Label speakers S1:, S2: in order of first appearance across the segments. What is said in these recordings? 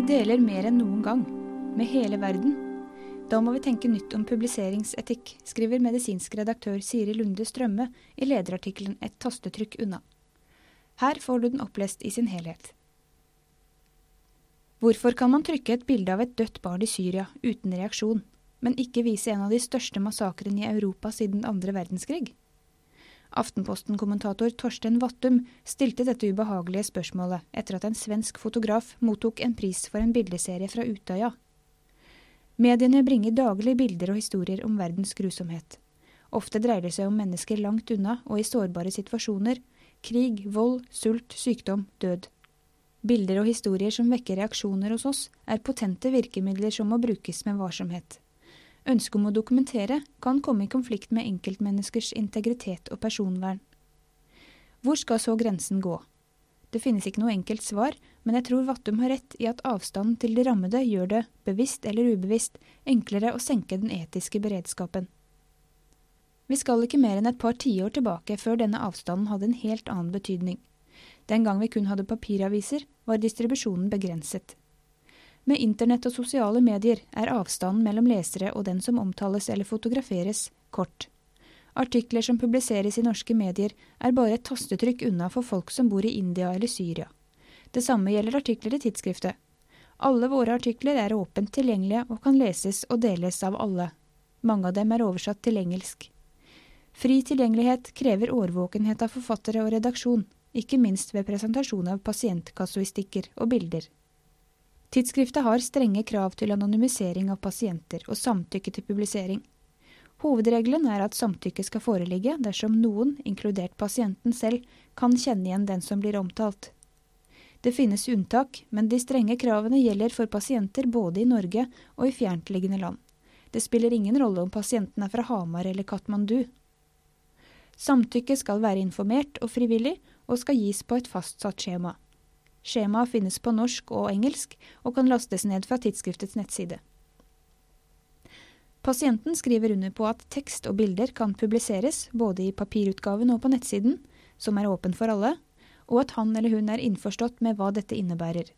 S1: Vi deler mer enn noen gang. Med hele verden. Da må vi tenke nytt om publiseringsetikk, skriver medisinsk redaktør Siri Lunde Strømme i lederartikkelen Et tastetrykk unna. Her får du den opplest i sin helhet. Hvorfor kan man trykke et bilde av et dødt barn i Syria uten reaksjon, men ikke vise en av de største massakrene i Europa siden andre verdenskrig? Aftenposten-kommentator Torstein Vattum stilte dette ubehagelige spørsmålet etter at en svensk fotograf mottok en pris for en bildeserie fra Utøya. Mediene bringer daglig bilder og historier om verdens grusomhet. Ofte dreier det seg om mennesker langt unna og i sårbare situasjoner. Krig, vold, sult, sykdom, død. Bilder og historier som vekker reaksjoner hos oss, er potente virkemidler som må brukes med varsomhet. Ønsket om å dokumentere kan komme i konflikt med enkeltmenneskers integritet og personvern. Hvor skal så grensen gå? Det finnes ikke noe enkelt svar, men jeg tror Vattum har rett i at avstanden til de rammede gjør det, bevisst eller ubevisst, enklere å senke den etiske beredskapen. Vi skal ikke mer enn et par tiår tilbake før denne avstanden hadde en helt annen betydning. Den gang vi kun hadde papiraviser, var distribusjonen begrenset. Med internett og sosiale medier er avstanden mellom lesere og den som omtales eller fotograferes, kort. Artikler som publiseres i norske medier, er bare et tastetrykk unna for folk som bor i India eller Syria. Det samme gjelder artikler i tidsskriftet. Alle våre artikler er åpent tilgjengelige og kan leses og deles av alle. Mange av dem er oversatt til engelsk. Fri tilgjengelighet krever årvåkenhet av forfattere og redaksjon, ikke minst ved presentasjon av pasientkasuistikker og bilder. Tidsskriftet har strenge krav til anonymisering av pasienter og samtykke til publisering. Hovedregelen er at samtykke skal foreligge dersom noen, inkludert pasienten selv, kan kjenne igjen den som blir omtalt. Det finnes unntak, men de strenge kravene gjelder for pasienter både i Norge og i fjerntliggende land. Det spiller ingen rolle om pasienten er fra Hamar eller Katmandu. Samtykke skal være informert og frivillig, og skal gis på et fastsatt skjema. Skjemaet finnes på norsk og engelsk, og kan lastes ned fra tidsskriftets nettside. Pasienten skriver under på at tekst og bilder kan publiseres både i papirutgaven og på nettsiden, som er åpen for alle, og at han eller hun er innforstått med hva dette innebærer.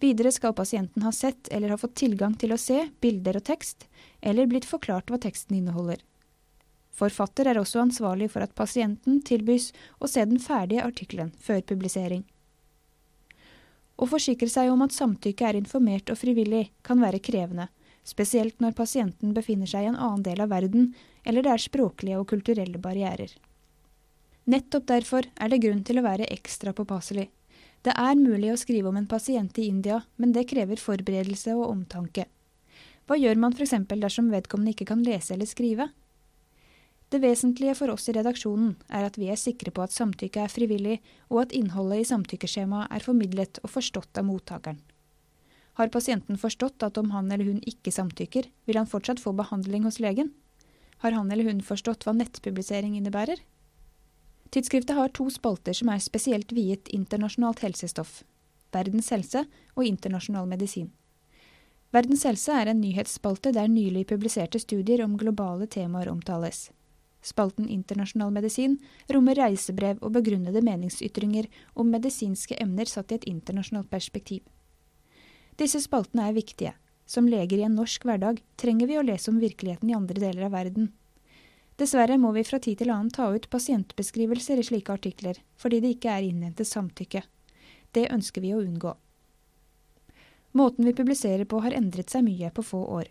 S1: Videre skal pasienten ha sett eller ha fått tilgang til å se bilder og tekst, eller blitt forklart hva teksten inneholder. Forfatter er også ansvarlig for at pasienten tilbys å se den ferdige artikkelen før publisering. Å forsikre seg om at samtykke er informert og frivillig, kan være krevende, spesielt når pasienten befinner seg i en annen del av verden, eller det er språklige og kulturelle barrierer. Nettopp derfor er det grunn til å være ekstra påpasselig. Det er mulig å skrive om en pasient i India, men det krever forberedelse og omtanke. Hva gjør man f.eks. dersom vedkommende ikke kan lese eller skrive? Det vesentlige for oss i redaksjonen er at vi er sikre på at samtykket er frivillig, og at innholdet i samtykkeskjemaet er formidlet og forstått av mottakeren. Har pasienten forstått at om han eller hun ikke samtykker, vil han fortsatt få behandling hos legen? Har han eller hun forstått hva nettpublisering innebærer? Tidsskriftet har to spalter som er spesielt viet internasjonalt helsestoff. Verdens helse og internasjonal medisin. Verdens helse er en nyhetsspalte der nylig publiserte studier om globale temaer omtales. Spalten Internasjonal medisin rommer reisebrev og begrunnede meningsytringer om medisinske emner satt i et internasjonalt perspektiv. Disse spaltene er viktige. Som leger i en norsk hverdag trenger vi å lese om virkeligheten i andre deler av verden. Dessverre må vi fra tid til annen ta ut pasientbeskrivelser i slike artikler, fordi det ikke er innhentet samtykke. Det ønsker vi å unngå. Måten vi publiserer på har endret seg mye på få år.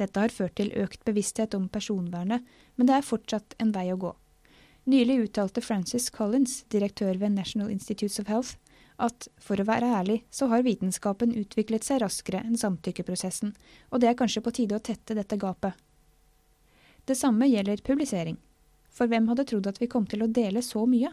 S1: Dette har ført til økt bevissthet om personvernet, men det er fortsatt en vei å gå. Nylig uttalte Francis Collins, direktør ved National Institutes of Health, at for å være ærlig, så har vitenskapen utviklet seg raskere enn samtykkeprosessen, og det er kanskje på tide å tette dette gapet. Det samme gjelder publisering. For hvem hadde trodd at vi kom til å dele så mye?